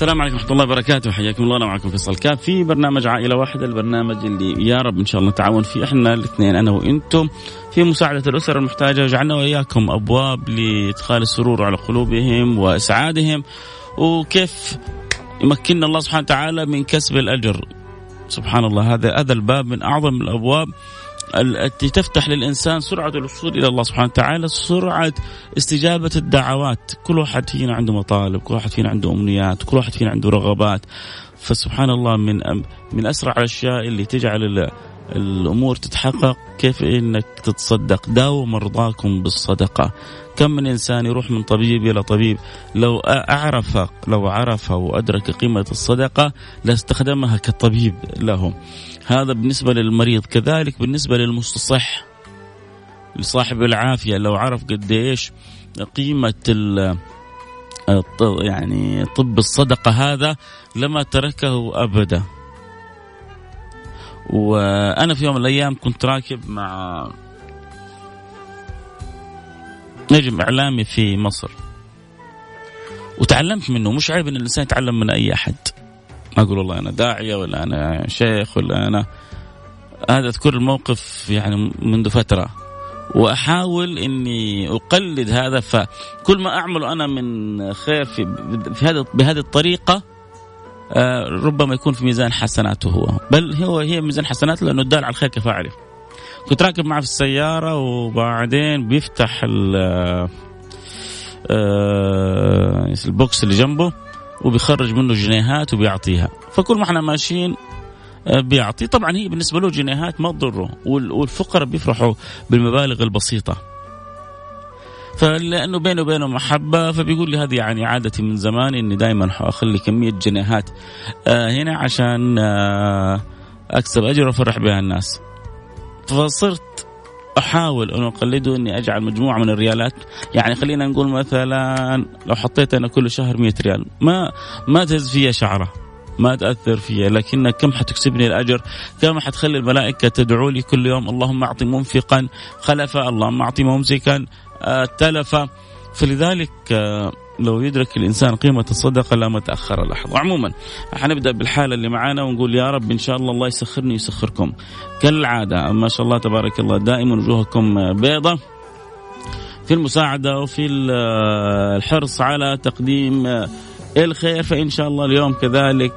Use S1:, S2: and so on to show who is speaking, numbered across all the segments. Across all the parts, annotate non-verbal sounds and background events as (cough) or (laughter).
S1: السلام عليكم ورحمة الله وبركاته. حياكم الله أنا معكم فيصل كاف في برنامج عائلة واحدة البرنامج اللي يا رب إن شاء الله نتعاون فيه إحنا الاثنين أنا وإنتم في مساعدة الأسر المحتاجة. وجعلنا وإياكم أبواب لإدخال السرور على قلوبهم وإسعادهم. وكيف يمكننا الله سبحانه وتعالى من كسب الأجر؟ سبحان الله هذا هذا الباب من أعظم الأبواب. التي تفتح للإنسان سرعة الوصول إلى الله سبحانه وتعالى سرعة استجابة الدعوات. كل واحد فينا عنده مطالب كل واحد فينا عنده أمنيات كل واحد فينا عنده رغبات. فسبحان الله من من أسرع الأشياء اللي تجعل الأمور تتحقق كيف إنك تتصدق؟ داووا مرضاكم بالصدقة. كم من إنسان يروح من طبيب إلى طبيب لو أعرف لو عرف وادرك قيمة الصدقة لاستخدمها كطبيب له هذا بالنسبة للمريض. كذلك بالنسبة للمستصح لصاحب العافية لو عرف قديش قيمة يعني طب الصدقة هذا لما تركه أبدا. وأنا في يوم من الأيام كنت راكب مع نجم إعلامي في مصر. وتعلمت منه مش عيب إن الإنسان يتعلم من أي أحد. ما أقول والله أنا داعية ولا أنا شيخ ولا أنا. هذا أذكر الموقف يعني منذ فترة. وأحاول إني أقلد هذا فكل ما اعمله أنا من خير في هذا بهذه الطريقة ربما يكون في ميزان حسناته هو. بل هو هي ميزان حسناته لأنه الدال على الخير كفاعله. كنت راكب معه في السيارة وبعدين بيفتح آه، البوكس اللي جنبه وبيخرج منه جنيهات وبيعطيها. فكل ما إحنا ماشيين آه، بيعطي. طبعا هي بالنسبة له جنيهات ما تضره والفقراء بيفرحوا بالمبالغ البسيطة. فلأنه بينه وبينه محبة فبيقول لي هذه يعني عادتي من زمان إني دائما أخلي كمية جنيهات آه، هنا عشان آه، أكسب أجر وأفرح بها الناس. فصرت أحاول ان أقلده إني أجعل مجموعة من الريالات يعني خلينا نقول مثلا لو حطيت أنا كل شهر 100 ريال ما ما تهز فيها شعرة ما تأثر فيها لكنك كم حتكسبني الأجر؟ كم حتخلي الملائكة تدعو لي كل يوم اللهم أعطي منفقا خلفا اللهم أعطي ممسكا آه، تلفا فلذلك آه، لو يدرك الإنسان قيمة الصدقة لا متأخر لحظه عموما حنبدأ بالحالة اللي معانا ونقول يا رب إن شاء الله الله يسخرني ويسخركم. كالعادة ما شاء الله تبارك الله دائما وجوهكم بيضة في المساعدة وفي الحرص على تقديم الخير فإن شاء الله اليوم كذلك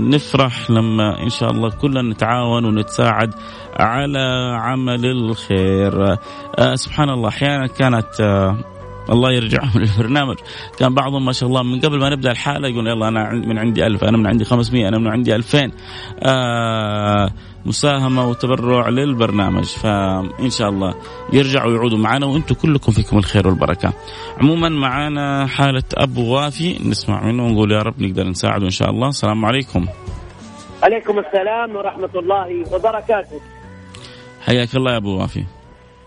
S1: نفرح لما إن شاء الله كلنا نتعاون ونتساعد. على عمل الخير سبحان الله أحيانا كانت الله يرجعهم (laughs) للبرنامج كان بعضهم ما شاء الله من قبل ما نبدأ الحالة يقول يلا أنا من عندي ألف أنا من عندي 500 أنا من عندي 2000 آه مساهمة وتبرع للبرنامج فإن شاء الله يرجعوا يعودوا معنا وأنتم كلكم فيكم الخير والبركة. عموما معنا حالة أبو وافي نسمع منه ونقول يا رب نقدر نساعده إن شاء الله السلام عليكم.
S2: عليكم السلام ورحمة الله وبركاته.
S1: حياك الله يا أبو وافي.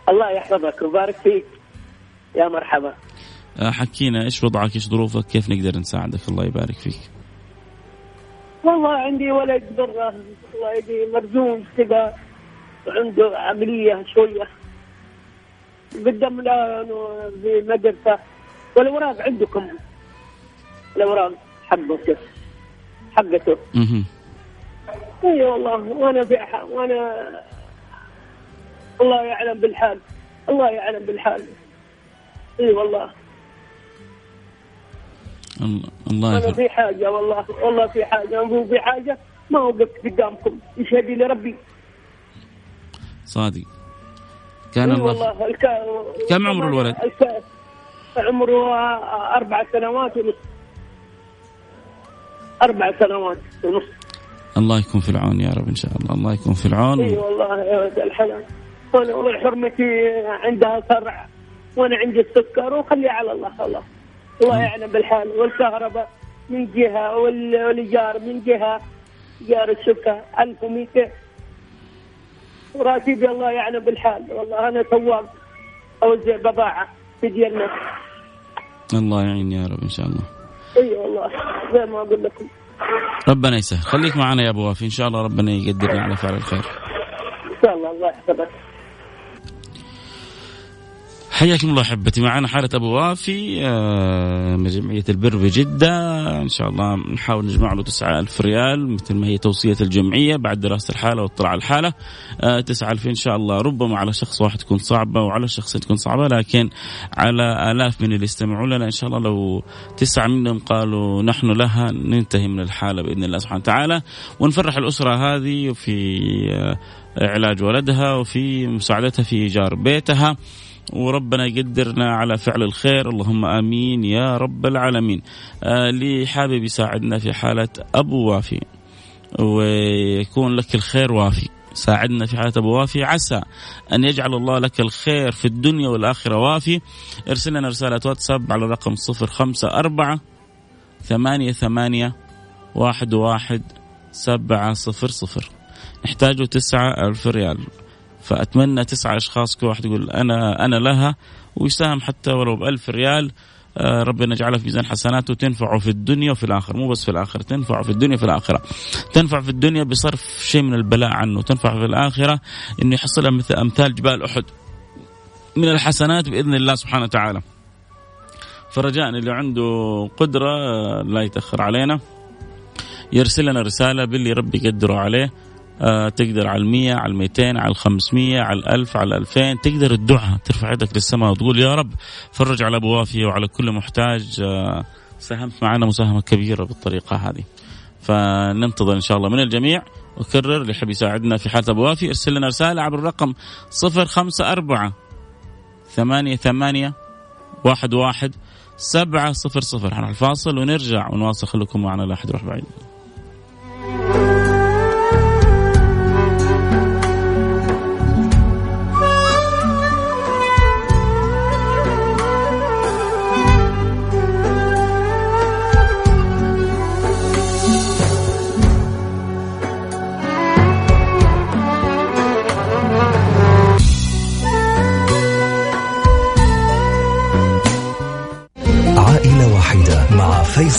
S2: الله يحفظك ويبارك فيك. يا مرحبا.
S1: آه، حكينا إيش وضعك؟ إيش ظروفك؟ كيف نقدر نساعدك؟ الله يبارك فيك.
S2: والله عندي ولد برا. الله يجي مرزوم كذا عنده عملية شوية. قدم له في مدرسة. والأوراق عندكم. الأوراق حقته. حقته اي والله وأنا في وأنا الله يعلم بالحال. الله يعلم بالحال. إي والله.
S1: الله
S2: أنا في حاجة والله. والله في حاجة. أنا في حاجة ما وقفت قدامكم. يشهد لي ربي
S1: صادق. كان الله
S2: والله. الك...
S1: كم عمر الولد؟
S2: الك... عمره أربع سنوات ونص. أربع سنوات ونص.
S1: الله يكون في العون يا رب إن شاء الله. الله يكون في العون.
S2: إي والله يا ولد الحلال. وأنا وحرمتي عندها صرع وأنا عندي السكر وخلي على الله خلاص الله يعلم بالحال والكهرباء من جهة وال- والإيجار من جهة. ايجار الشقه 1200 وراتبي الله يعلم بالحال. والله أنا سواق أوزع بضاعة في ديالنا.
S1: الله يعين يا رب إن شاء الله.
S2: إي والله. زي ما أقول لكم.
S1: ربنا يسهل. خليك معنا يا أبو وافي إن شاء الله ربنا يقدرنا على فعل الخير.
S2: إن شاء الله. الله يحفظك.
S1: حياكم الله أحبتي. معنا حالة أبو وافي آه، من جمعية البر بجده إن شاء الله نحاول نجمع له 9000 ريال مثل ما هي توصية الجمعية بعد دراسة الحالة واطلاع الحالة. آه، 9000 إن شاء الله. ربما على شخص واحد تكون صعبة وعلى شخص تكون صعبة لكن على آلاف من اللي يستمعون لنا إن شاء الله لو تسعة منهم قالوا نحن لها ننتهي من الحالة بإذن الله سبحانه وتعالى. ونفرح الأسرة هذه في آه، علاج ولدها وفي مساعدتها في إيجار بيتها. وربنا يقدرنا على فعل الخير. اللهم آمين يا رب العالمين. آه اللي حابب يساعدنا في حالة أبو وافي ويكون لك الخير وافي. ساعدنا في حالة أبو وافي عسى أن يجعل الله لك الخير في الدنيا والآخرة. وافي ارسل لنا رسالة واتساب على رقم صفر خمسة أربعة ثمانية ثمانية واحد واحد سبعة صفر صفر. نحتاج تسعة ألف ريال. فأتمنى تسعة أشخاص كل واحد يقول أنا أنا لها ويساهم حتى ولو بألف ريال. آه، ربنا يجعلها في ميزان حسناته تنفعه في الدنيا وفي الآخرة. مو بس في الآخرة تنفعه في الدنيا وفي الآخرة. تنفع في الدنيا بصرف شيء من البلاء عنه. تنفع في الآخرة أنه يحصلها مثل أمثال جبال أحد. من الحسنات بإذن الله سبحانه وتعالى. فرجاء اللي عنده قدرة آه، لا يتأخر علينا. يرسل لنا رسالة باللي ربي يقدره عليه. تقدر على المية على الميتين على الخمسمية على الألف على الألفين. تقدر الدعاء ترفع يدك للسماء وتقول يا رب فرج على أبو وافي وعلى كل محتاج. آه ساهمت معنا مساهمة كبيرة بالطريقة هذه. فننتظر إن شاء الله من الجميع. أكرر اللي يحب يساعدنا في حالة أبو وافي ارسل لنا رسالة عبر الرقم صفر خمسة أربعة ثمانية ثمانية واحد واحد سبعة صفر صفر. حنروح الفاصل ونرجع ونواصل. خليكم معنا لا أحد يروح بعيد.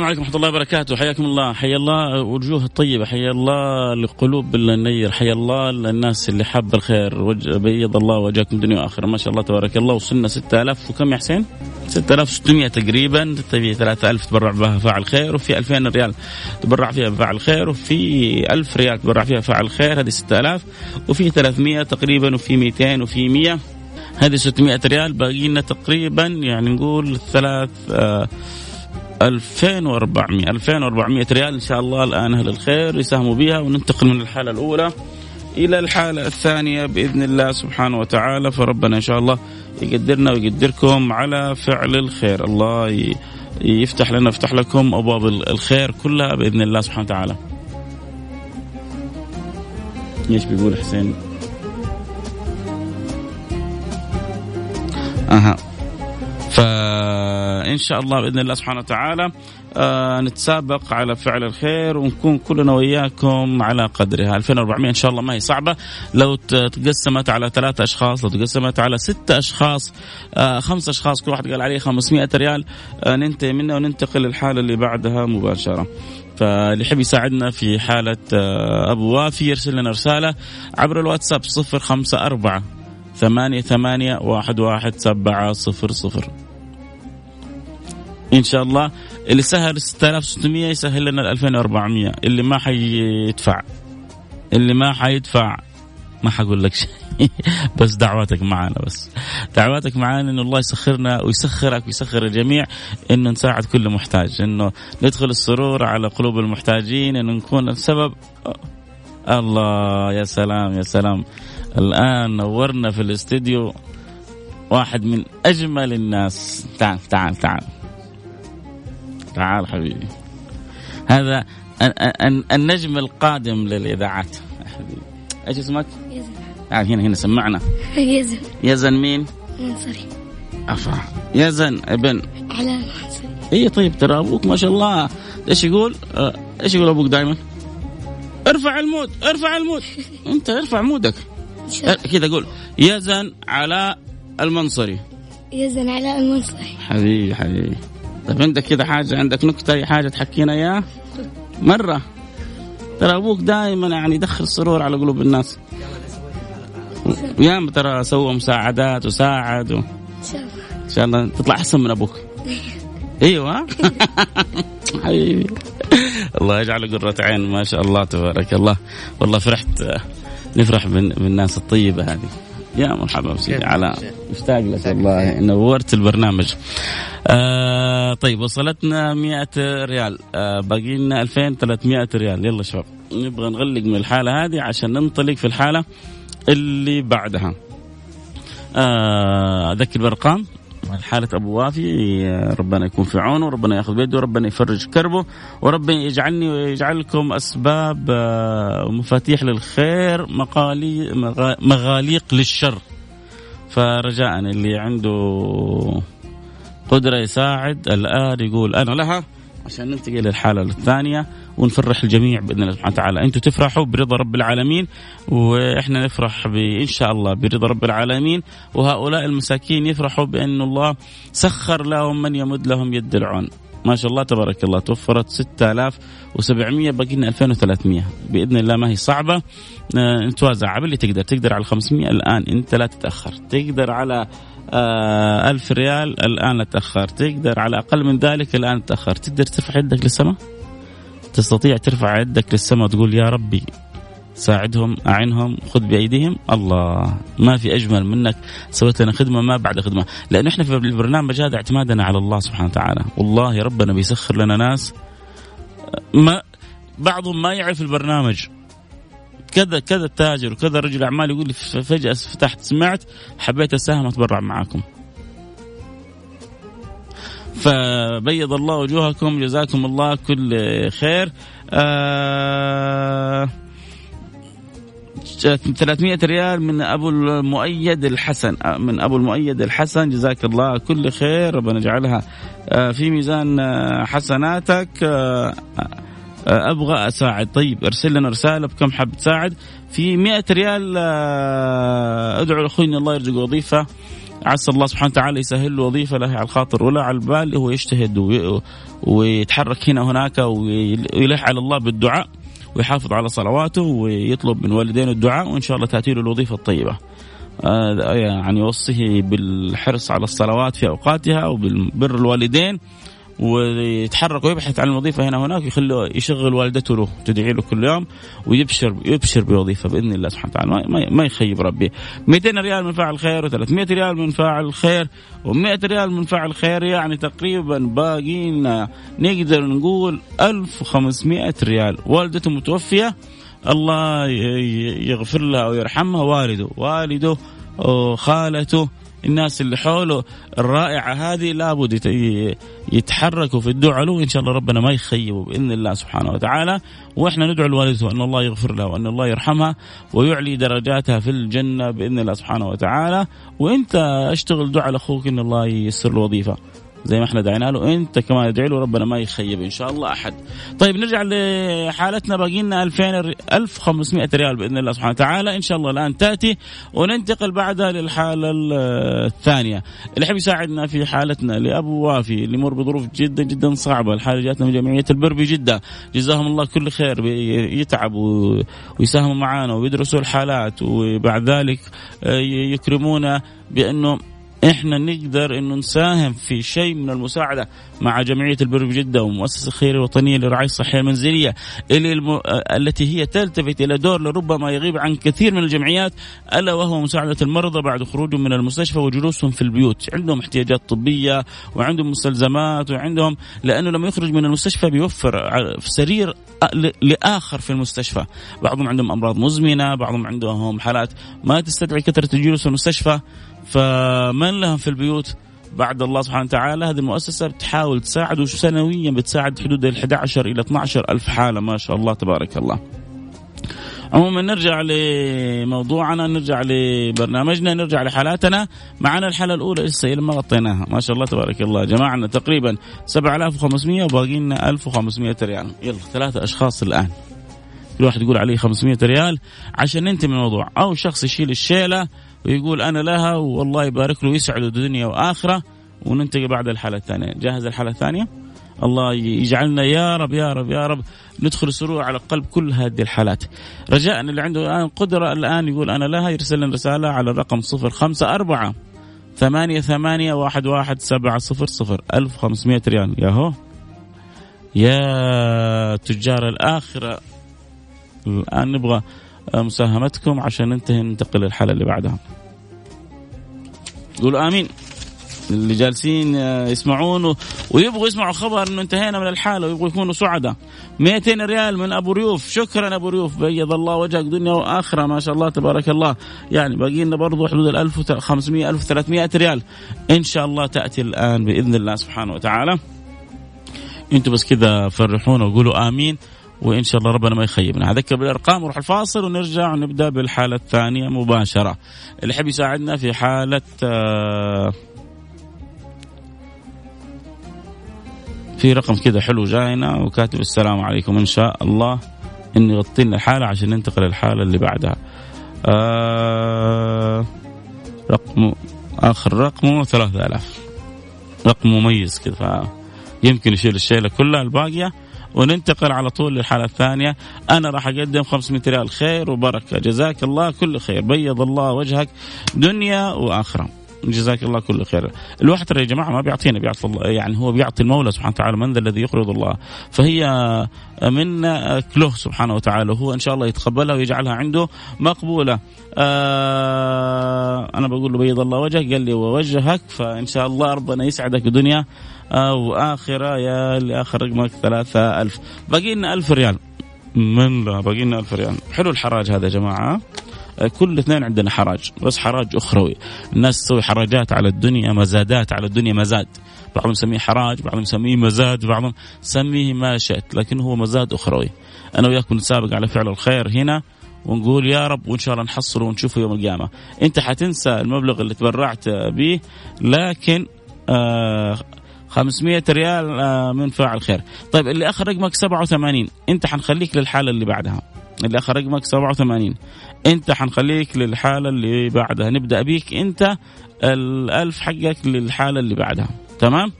S1: السلام عليكم ورحمة الله وبركاته. حياكم الله. حيا الله. وجوه الطيبة حيا الله القلوب النير. حيا الله الناس اللي حاب الخير. وجه بيض الله وجهكم دنيا وآخرة. ما شاء الله تبارك الله. وصلنا 6000 وكم يا حسين؟ 6600 تقريبا. في 3000 تبرع بها فاعل خير. وفي 2000 ريال تبرع فيها فاعل خير. وفي 1000 ريال تبرع فيها فاعل خير. هذه 6000 وفي 300 تقريبا. وفي 200 وفي 100 هذه 600 ريال. باقي لنا تقريبا يعني نقول ثلاث آه 2400 2400 ريال إن شاء الله الآن أهل الخير يساهموا بها وننتقل من الحالة الأولى إلى الحالة الثانية بإذن الله سبحانه وتعالى فربنا إن شاء الله يقدرنا ويقدركم على فعل الخير الله يفتح لنا يفتح لكم أبواب الخير كلها بإذن الله سبحانه وتعالى. إيش بيقول حسين؟ أها إن شاء الله بإذن الله سبحانه وتعالى آه نتسابق على فعل الخير ونكون كلنا وياكم على قدرها 2400 إن شاء الله ما هي صعبة. لو تقسمت على ثلاثة أشخاص لو تقسمت على ستة أشخاص آه خمس أشخاص كل واحد قال عليه 500 ريال آه ننتهي منها وننتقل للحالة اللي بعدها مباشرة. فاللي يحب يساعدنا في حالة آه، أبو وافي يرسل لنا رسالة عبر الواتساب صفر خمسة أربعة ثمانية ثمانية واحد واحد سبعة صفر صفر. إن شاء الله. اللي سهل 6600 يسهل لنا 2400 اللي ما حيدفع. اللي ما حيدفع. ما حقول لك شيء. (laughs) بس دعواتك معنا بس. دعواتك معنا انه الله يسخرنا ويسخرك ويسخر الجميع إنه نساعد كل محتاج. إنه ندخل السرور على قلوب المحتاجين إنه نكون السبب. الله يا سلام يا سلام. الآن نورنا في الاستديو واحد من أجمل الناس. تعال تعال تعال. تعال حبيبي. هذا النجم القادم للإذاعات. حبيبي إيش اسمك؟ يزن. تعال هنا هنا سمعنا. (laughs)
S3: يزن.
S1: يزن مين؟
S3: منصري.
S1: أفا. يزن ابن.
S3: على منصري.
S1: اي طيب ترى أبوك ما شاء الله. إيش يقول؟ آه، إيش يقول أبوك دائما؟ ارفع ال mood ارفع ال mood. (laughs) أنت ارفع mood ك. كذا قول يزن على المنصري.
S3: يزن على المنصري.
S1: حبيبي حبيبي. طيب عندك كذا حاجة؟ عندك نكتة أي حاجة تحكينا إياها؟ مرة. ترى أبوك دائما يعني يدخل السرور على قلوب الناس. ياما ترى سوى مساعدات وساعد و... إن شاء الله تطلع أحسن من أبوك. (laughs) إيوه. (laughs) حبيبي. الله يجعل قرة عين ما شاء الله تبارك الله. والله فرحت نفرح بالناس الطيبة هذه. يا مرحبا بسيدي. على مشتاق لك والله نورت البرنامج. آه طيب وصلتنا 100 ريال. آه باقي لنا 2300 ريال. يلا شباب نبغى نغلق من الحالة هذه عشان ننطلق في الحالة اللي بعدها. آه أذكر بالأرقام حالة أبو وافي ربنا يكون في عونه وربنا يأخذ بيده وربنا يفرج كربه وربنا يجعلني ويجعلكم أسباب آه، ومفاتيح للخير مقالي مغاليق للشر. فرجاء اللي عنده قدرة يساعد الآن يقول أنا لها. عشان ننتقل للحالة الثانية ونفرح الجميع بإذن الله سبحانه وتعالى، أنتم تفرحوا برضا رب العالمين وإحنا نفرح إن شاء الله برضا رب العالمين وهؤلاء المساكين يفرحوا بأن الله سخر لهم من يمد لهم يد العون. ما شاء الله تبارك الله توفرت 6700 باقي لنا 2300 بإذن الله ما هي صعبة. آه، نتوازع باللي تقدر تقدر على 500 الآن انت لا تتاخر تقدر على آه ألف ريال الآن لا تأخر تقدر على أقل من ذلك الآن تأخر تقدر ترفع يدك للسماء؟ تستطيع ترفع يدك للسماء وتقول يا ربي ساعدهم أعنهم خذ بأيديهم. الله ما في أجمل منك. سويت لنا خدمة ما بعد خدمة. لأن إحنا في البرنامج هذا اعتمادنا على الله سبحانه وتعالى. والله ربنا بيسخر لنا ناس ما بعضهم ما يعرف البرنامج. كذا كذا تاجر وكذا رجل أعمال يقول لي فجأة فتحت سمعت حبيت اساهم اتبرع معاكم. فبيض الله وجوهكم جزاكم الله كل خير. آه 300 ريال من أبو المؤيد الحسن. آه، من أبو المؤيد الحسن جزاك الله كل خير. ربنا يجعلها آه، في ميزان آه، حسناتك. أبغى أساعد. طيب أرسل لنا رسالة بكم حاب تساعد في 100 ريال أدعو لاخوي ان الله يرزق وظيفة. عسى الله سبحانه وتعالى يسهل له وظيفة لا على الخاطر. ولا على البال هو يجتهد ويتحرك هنا وهناك ويلح على الله بالدعاء ويحافظ على صلواته ويطلب من والدينه الدعاء. وإن شاء الله تأتي له الوظيفة الطيبة. آه يعني يوصيه بالحرص على الصلوات في أوقاتها وبالبر الوالدين. ويتحرك ويبحث عن الوظيفة هنا وهناك يخليه يشغل والدته له تدعي له كل يوم ويبشر يبشر بوظيفة بإذن الله سبحانه وتعالى. ما, ما يخيب ربي. 200 ريال من فاعل خير و300 ريال من فاعل خير و100 ريال من فاعل خير يعني تقريبا باقينا نقدر نقول 1500 ريال. والدته متوفية الله يغفر لها ويرحمها. والده والده خالته الناس اللي حوله الرائعة هذه لابد يتحركوا في الدعاء له إن شاء الله ربنا ما يخيبوا بإذن الله سبحانه وتعالى. وإحنا ندعو لوالدته أن الله يغفر لها وأن الله يرحمها ويعلي درجاتها في الجنة بإذن الله سبحانه وتعالى. وأنت أشتغل دعاء لأخوك أن الله ييسر له وظيفة. زي ما إحنا دعينا له. أنت كمان ادعي له ربنا ما يخيب إن شاء الله أحد. طيب نرجع لحالتنا. باقي لنا 2000 1500 ريال بإذن الله سبحانه وتعالى. إن شاء الله الآن تأتي وننتقل بعدها للحالة الثانية. اللي يحب يساعدنا في حالتنا لأبو وافي اللي يمر بظروف جدا جدا صعبة. الحالة جاتنا من جمعية البر بجدة. جزاهم الله كل خير يتعبوا ويساهموا معنا ويدرسوا الحالات وبعد ذلك يكرمونا بأنه إحنا نقدر انه نساهم في شيء من المساعدة مع جمعية البر بجده ومؤسسة الخيريه الوطنية للرعايه الصحيه المنزليه اللي الم... التي هي تلتفت إلى دور لربما يغيب عن كثير من الجمعيات ألا وهو مساعدة المرضى بعد خروجهم من المستشفى وجلوسهم في البيوت، عندهم احتياجات طبية وعندهم مستلزمات وعندهم لأنه لما يخرج من المستشفى بيوفر سرير لآخر في المستشفى، بعضهم عندهم أمراض مزمنة، بعضهم عندهم حالات ما تستدعي كثرة الجلوس في المستشفى. فمن لهم في البيوت بعد الله سبحانه وتعالى؟ هذه المؤسسة بتحاول تساعد سنويا بتساعد حدود ال 11 إلى 12 ألف حالة ما شاء الله تبارك الله. عموما نرجع لموضوعنا نرجع لبرنامجنا نرجع لحالاتنا. معنا الحالة الأولى لسه ما غطيناها. ما شاء الله تبارك الله. جمعنا تقريبا 7500 وباقي لنا 1500 ريال. يلا ثلاثة أشخاص الآن. كل واحد يقول عليه 500 ريال عشان ننتهي من الموضوع. أو شخص يشيل الشيلة ويقول أنا لها والله يبارك له ويسعده دنيا وآخرة وننتقل بعد الحالة الثانية، جاهز الحالة الثانية؟ الله يجعلنا يا رب يا رب يا رب ندخل السرور على قلب كل هذه الحالات. رجاء اللي عنده الآن قدرة الآن يقول أنا لها يرسل لنا رسالة على الرقم صفر خمسة أربعة ثمانية ثمانية واحد واحد سبعة صفر صفر. ألف خمسمائة ريال. ياهو يا تجار الآخرة. الآن نبغى مساهمتكم عشان ننتهي ننتقل للحالة اللي بعدها. قولوا آمين. اللي جالسين يسمعون ويبغوا يسمعوا خبر إنه انتهينا من الحالة ويبغوا يكونوا سعداء. 200 ريال من أبو ريوف. شكرا أبو ريوف. بيض الله وجهك دنيا وآخرة. ما شاء الله تبارك الله. يعني باقي لنا برضه حدود ال 1500 1300 ريال. إن شاء الله تأتي الآن بإذن الله سبحانه وتعالى. أنتم بس كذا فرحونا وقولوا آمين. وإن شاء الله ربنا ما يخيبنا. هذكر بالأرقام نروح الفاصل ونرجع ونبدأ بالحالة الثانية مباشرة. اللي يحب يساعدنا في حالة آه في رقم كذا حلو جاينا وكاتب السلام عليكم. إن شاء الله انه يغطي لنا الحالة عشان ننتقل للحالة اللي بعدها. آه رقم آخر رقمه 3000 رقم مميز كذا يمكن يشيل الشيلة كلها الباقية. وننتقل على طول للحالة الثانية. أنا راح أقدم 500 ريال خير وبركة. جزاك الله كل خير. بيض الله وجهك دنيا وآخرة. جزاك الله كل خير. الواحد ترى يا جماعة ما بيعطينا بيعطي الله يعني هو بيعطي المولى سبحانه وتعالى من ذا الذي يقرض الله. فهي من له سبحانه وتعالى. وهو إن شاء الله يتقبلها ويجعلها عنده مقبولة. آه أنا بقول له بيض الله وجهك قال لي ووجهك فإن شاء الله ربنا يسعدك دنيا واخره يا اللي اخر رقمك ثلاثة ألف. باقي لنا ألف ريال. من لا باقي لنا ألف ريال. حلو الحراج هذا يا جماعة. كل اثنين عندنا حراج بس حراج أخروي. الناس تسوي حراجات على الدنيا مزادات على الدنيا مزاد. بعضهم يسميه حراج بعضهم يسميه مزاد بعضهم سميه ما شئت لكن هو مزاد أخروي. أنا وياكم نتسابق على فعل الخير هنا. ونقول يا رب وإن شاء الله نحصره ونشوفه يوم القيامة. أنت حتنسى المبلغ اللي تبرعت به لكن آه 500 ريال آه من فاعل خير. طيب اللي آخر رقمك 87 أنت حنخليك للحالة اللي بعدها. اللي آخر رقمك 87 أنت حنخليك للحالة اللي بعدها. نبدأ بيك أنت الألف حقك للحالة اللي بعدها. تمام؟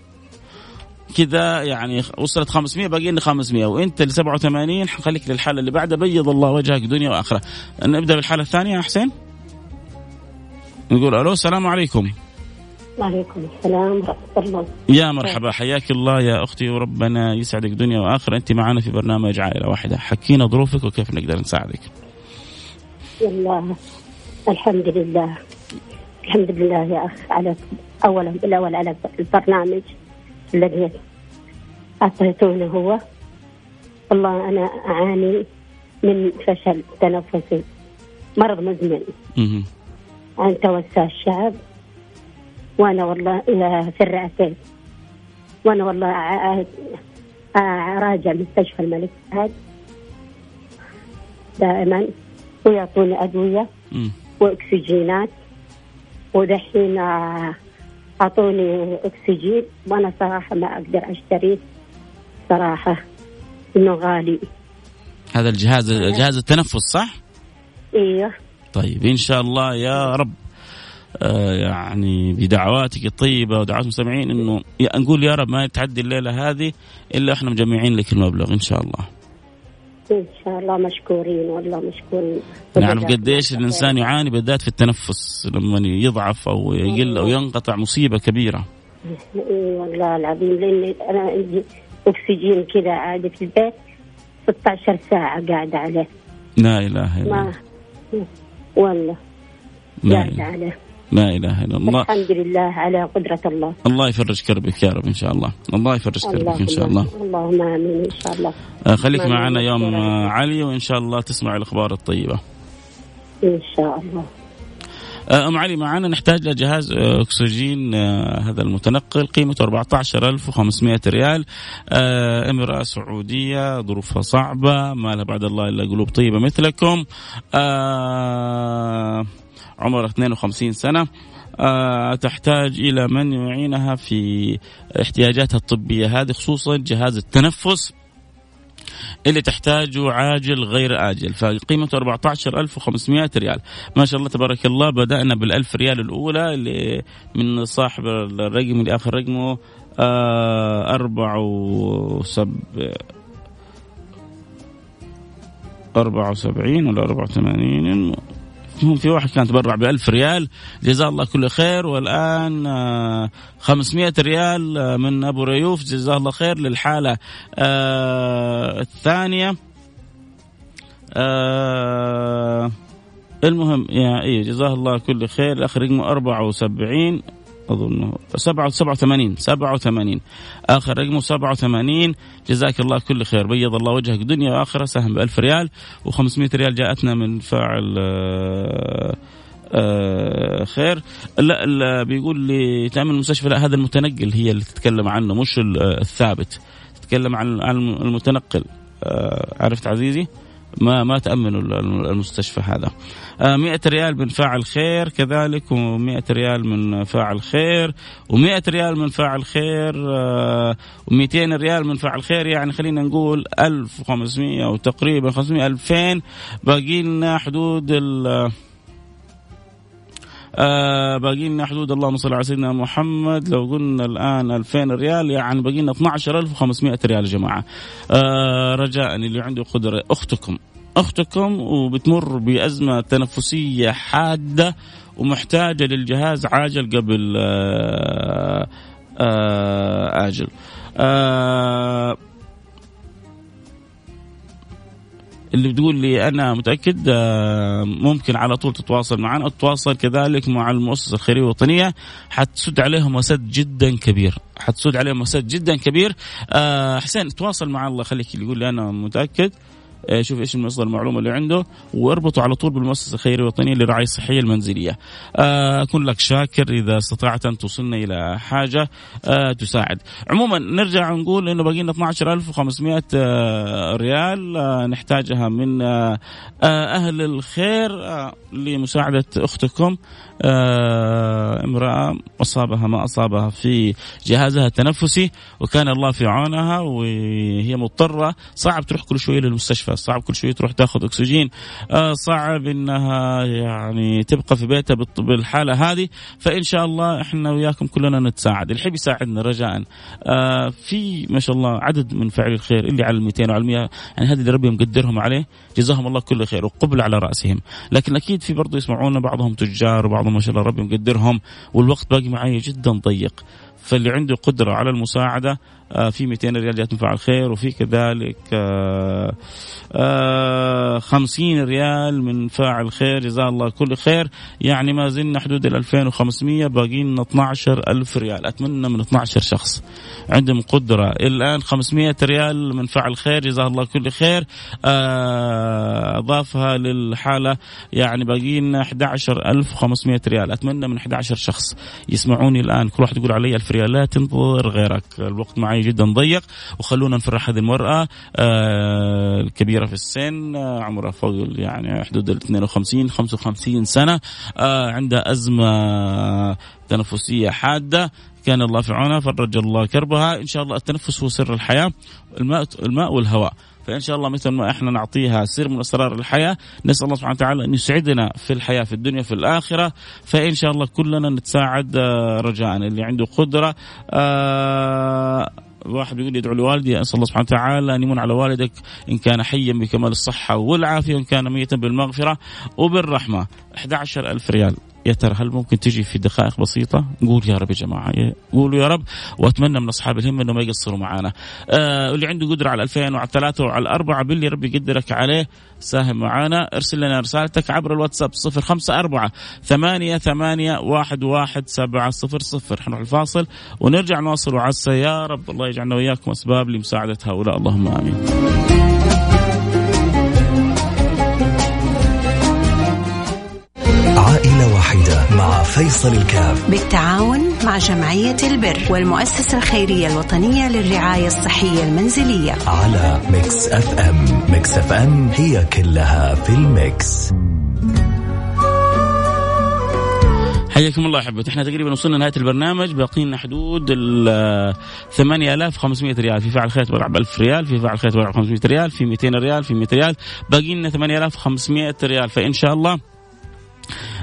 S1: كذا يعني وصلت 500 باقي لنا 500 وانت ل 87 حنخليك للحالة اللي بعدها بيض الله وجهك دنيا وآخرة. نبدأ بالحالة الثانية يا حسين؟ نقول ألو السلام عليكم.
S4: وعليكم السلام ورحمة الله.
S1: يا مرحبا حياك الله يا أختي وربنا يسعدك دنيا وآخرة. أنت معنا في برنامج عائلة واحدة. حكينا ظروفك وكيف نقدر نساعدك.
S4: والله الحمد لله. الحمد لله يا أخ على أولا بالأول على البرنامج. الذي أعطيتونه هو. والله أنا أعاني من فشل تنفسي. مرض مزمن. عن توسع الشعب. وأنا والله في الرئتين وأنا والله أراجع مستشفى الملك فهد دائما. ويعطوني أدوية. وأكسجينات. ودحين أعطوني أكسجين وأنا صراحة ما أقدر اشتريه صراحة إنه غالي
S1: هذا الجهاز جهاز التنفس صح؟
S4: إيوه
S1: طيب إن شاء الله يا رب آه يعني بدعواتك الطيبة ودعوات المستمعين إنه نقول يا رب ما تعدي الليلة هذه إلا إحنا مجمعين لك المبلغ إن شاء الله.
S4: إن شاء الله مشكورين والله مشكورين.
S1: نعرف قديش الإنسان يعاني بالذات في التنفس لما يضعف أو يقل أو ينقطع مصيبة كبيرة.
S4: اي والله العظيم لاني أنا عندي أكسجين كذا عادي في البيت 16 ساعة قاعدة عليه.
S1: لا إله
S4: إلا
S1: الله.
S4: والله
S1: قاعدة
S4: عليه.
S1: لا إله إلا الله.
S4: الحمد لله على قدرة الله
S1: الله يفرج كربك يا رب إن شاء الله. الله يفرج كربك إن شاء الله.
S4: اللهم آمين إن شاء الله
S1: آه، خليك معنا يوم آه،. علي وإن شاء الله تسمع الأخبار الطيبة.
S4: إن شاء الله
S1: آه، أم علي معنا نحتاج لجهاز أكسجين هذا المتنقل قيمته 14500 ريال إمرأة سعودية ظروفها صعبة ما لها بعد الله إلا قلوب طيبة مثلكم آه، عمرها 52 سنة. آه، تحتاج إلى من يعينها في احتياجاتها الطبية. هذه خصوصا جهاز التنفس اللي تحتاجه عاجل غير آجل. فقيمته 14500 ريال. ما شاء الله تبارك الله بدأنا بالألف ريال الأولى اللي من صاحب الرقم اللي آخر رقمه آه أربعة وسب أربعة وسبعين ولا أربعة وثمانين؟ هم في واحد كان تبرع بألف ريال. جزاه الله كل خير. والآن آه، 500 ريال آه، من أبو ريوف. جزاه الله خير للحالة آه، الثانية. آه، المهم يا إيه جزاه الله كل خير. آخر رقمه 74 اظن 87 87 آخر رقمه 87 جزاك الله كل خير. بيض الله وجهك. دنيا وآخرة سهم ب 1000 ريال و500 ريال جاءتنا من فاعل آه، آه خير. لا, لا بيقول لي تامين المستشفى لا هذا المتنقل هي اللي تتكلم عنه مش ال- الثابت. تتكلم عن المتنقل. آه عرفت عزيزي؟ ما ما تأمنوا ال- المستشفى هذا. آه 100 ريال من فاعل خير كذلك و100 ريال من فاعل خير و100 ريال من فاعل خير آه و200 ريال من فاعل خير. يعني خلينا نقول 1500 وتقريبا 500 2000 باقي لنا حدود ال آه باقي لنا حدود اللهم صل على سيدنا محمد. لو قلنا الآن 2000 ريال يعني باقي لنا 12500 ريال يا جماعة. آه رجاء اللي عنده قدرة أختكم. أختكم وبتمر بأزمة تنفسية حادة ومحتاجة للجهاز عاجل قبل آه آه آجل. آه اللي بتقول لي أنا متأكد ممكن على طول تتواصل معنا. تتواصل كذلك مع المؤسسة الخيرية الوطنيه حتسد عليهم وسد جدا كبير. حتسد عليهم وسد جدا كبير. حسين تواصل مع الله. خليك اللي يقول لي أنا متأكد. شوف إيش المصدر المعلومة اللي عنده واربطه على طول بالمؤسسة الخيرية الوطنيه للرعايه الصحية المنزلية. آه، أكون لك شاكر إذا استطعت أن توصلنا إلى حاجة آه، تساعد. عموما نرجع نقول إنه باقي لنا 12500 آه، ريال آه، نحتاجها من آه، آه، أهل الخير آه، لمساعدة أختكم آه، امرأة أصابها ما أصابها في جهازها التنفسي وكان الله في عونها وهي مضطرة صعب تروح كل شوية للمستشفى صعب كل شوية تروح تاخذ أكسجين. آه، صعب إنها يعني تبقى في بيتها بالحالة هذه. فإن شاء الله إحنا وياكم كلنا نتساعد. اللي يحب يساعدنا رجاء. آه، في ما شاء الله عدد من فاعلي الخير اللي على ال 200 وعلى 100 يعني هذه اللي ربي مقدرهم عليه. جزاهم الله كل خير وقبل على رأسهم. لكن أكيد في برضه يسمعونا بعضهم تجار وبعضهم ما شاء الله ربي مقدرهم. والوقت باقي معي جدا ضيق. فاللي عنده قدرة على المساعدة في 200 ريال جات من فاعل خير وفي كذلك آه، آه، 50 ريال من فاعل خير جزاه الله كل خير. يعني ما زلنا حدود ال 2500 باقي لنا 12000 ريال. أتمنى من 12 شخص. عندهم قدرة. الآن 500 ريال من فاعل خير جزاه الله كل خير. آه، أضافها للحالة يعني باقي لنا 11500 ريال. أتمنى من 11 شخص يسمعوني الآن. كل واحد يقول علي 1000 ريال لا تنتظر غيرك. الوقت معي اجتماعي جدا ضيق. وخلونا نفرح هذه المرأة آه الكبيره في السن آه عمرها فوق يعني حدود ال 52 55 سنة آه عندها أزمة تنفسية حادة. كان الله في عونها فرج الله كربها. إن شاء الله التنفس هو سر الحياة الماء الماء والهواء. فإن شاء الله مثل ما إحنا نعطيها سر من أسرار الحياة نسأل الله سبحانه وتعالى أن يسعدنا في الحياة في الدنيا في الآخرة. فإن شاء الله كلنا نتساعد رجاء. اللي عنده قدرة آه واحد يقول يدعو لوالدي أسأل الله سبحانه وتعالى أن يمن على والدك إن كان حيا بكمال الصحة والعافية وإن كان ميتا بالمغفرة وبالرحمة. 11000 ريال. يا ترى هل ممكن تجي في دقائق بسيطة؟ قول يا رب يا جماعة. قولوا يا رب. وأتمنى من أصحاب الهمة أنهم ما يقصروا معنا آه اللي عنده قدرة على 2000 وعلى ثلاثة وعلى الأربعة باللي ربي يقدرك عليه ساهم معنا ارسل لنا رسالتك عبر الواتساب 054 ثمانية ثمانية واحد واحد سبعة صفر صفر. حنروح الفاصل ونرجع نواصل وعسى يا رب الله يجعلنا وإياكم أسباب لمساعدة هؤلاء. اللهم آمين.
S5: مع فيصل الكاف.
S6: بالتعاون مع جمعية البر والمؤسسة الخيرية الوطنية للرعاية الصحية المنزلية.
S5: على Mix FM. Mix FM هي كلها في ال mix.
S1: حياكم الله أحبتي. إحنا تقريبا وصلنا نهايه البرنامج. باقي لنا حدود ال 8500 ريال. في فعل خير تبرع ب 1000 ريال في فعل خير تبرع ب 500 ريال في 200 ريال في 100 ريال. باقي لنا 8500 ريال. فإن شاء الله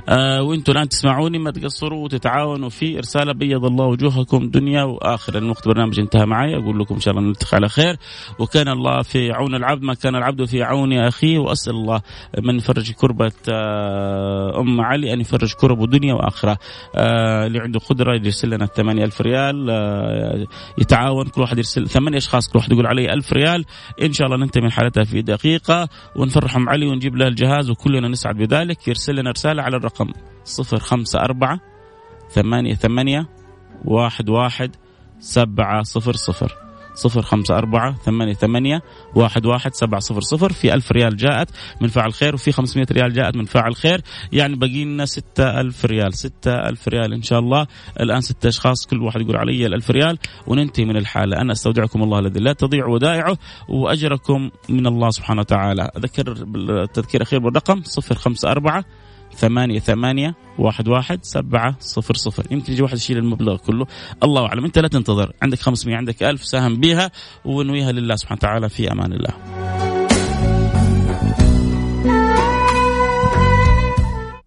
S1: وأنتم الآن تسمعوني ما تقصروا وتتعاونوا في إرسال بيض الله وجوهكم دنيا وآخرة. الوقت برنامج انتهى معي. أقول لكم إن شاء الله نلتقي على خير. وكان الله في عون العبد ما كان العبد في عون أخيه. وأسأل الله من يفرج كربة آه أم علي أن يفرج كربه دنيا وآخرة. آه اللي عنده قدرة يرسل لنا 8000 ريال. آه يتعاون كل واحد يرسل ثمانية أشخاص كل واحد يقول علي 1000 ريال. إن شاء الله ننتهي من حالتها في دقيقة. ونفرح ام علي ونجيب لها الجهاز وكلنا نسعد بذلك. يرسل لنا رسالة على الرقم خمسة أربعة ثمانية ثمانية واحد واحد سبعة صفر صفر. صفر خمسة أربعة ثمانية ثمانية واحد واحد سبعة صفر صفر. في ألف ريال جاءت من فاعل خير وفي خمسمائة ريال جاءت من فاعل خير. يعني باقي لنا ستة ألف ريال ستة ألف ريال إن شاء الله. الآن ستة أشخاص كل واحد يقول علي الألف ريال وننتهي من الحالة. أنا أستودعكم الله الذي لا تضيع ودائعه وأجركم من الله سبحانه وتعالى. أذكر التذكير أخير بالرقم صفر خمسة أربعة ثمانية ثمانية واحد واحد سبعة صفر صفر. يمكن يجي واحد يشيل المبلغ كله. الله أعلم. أنت لا تنتظر. عندك 500 عندك ألف. ساهم بها ونويها لله سبحانه وتعالى. في أمان الله.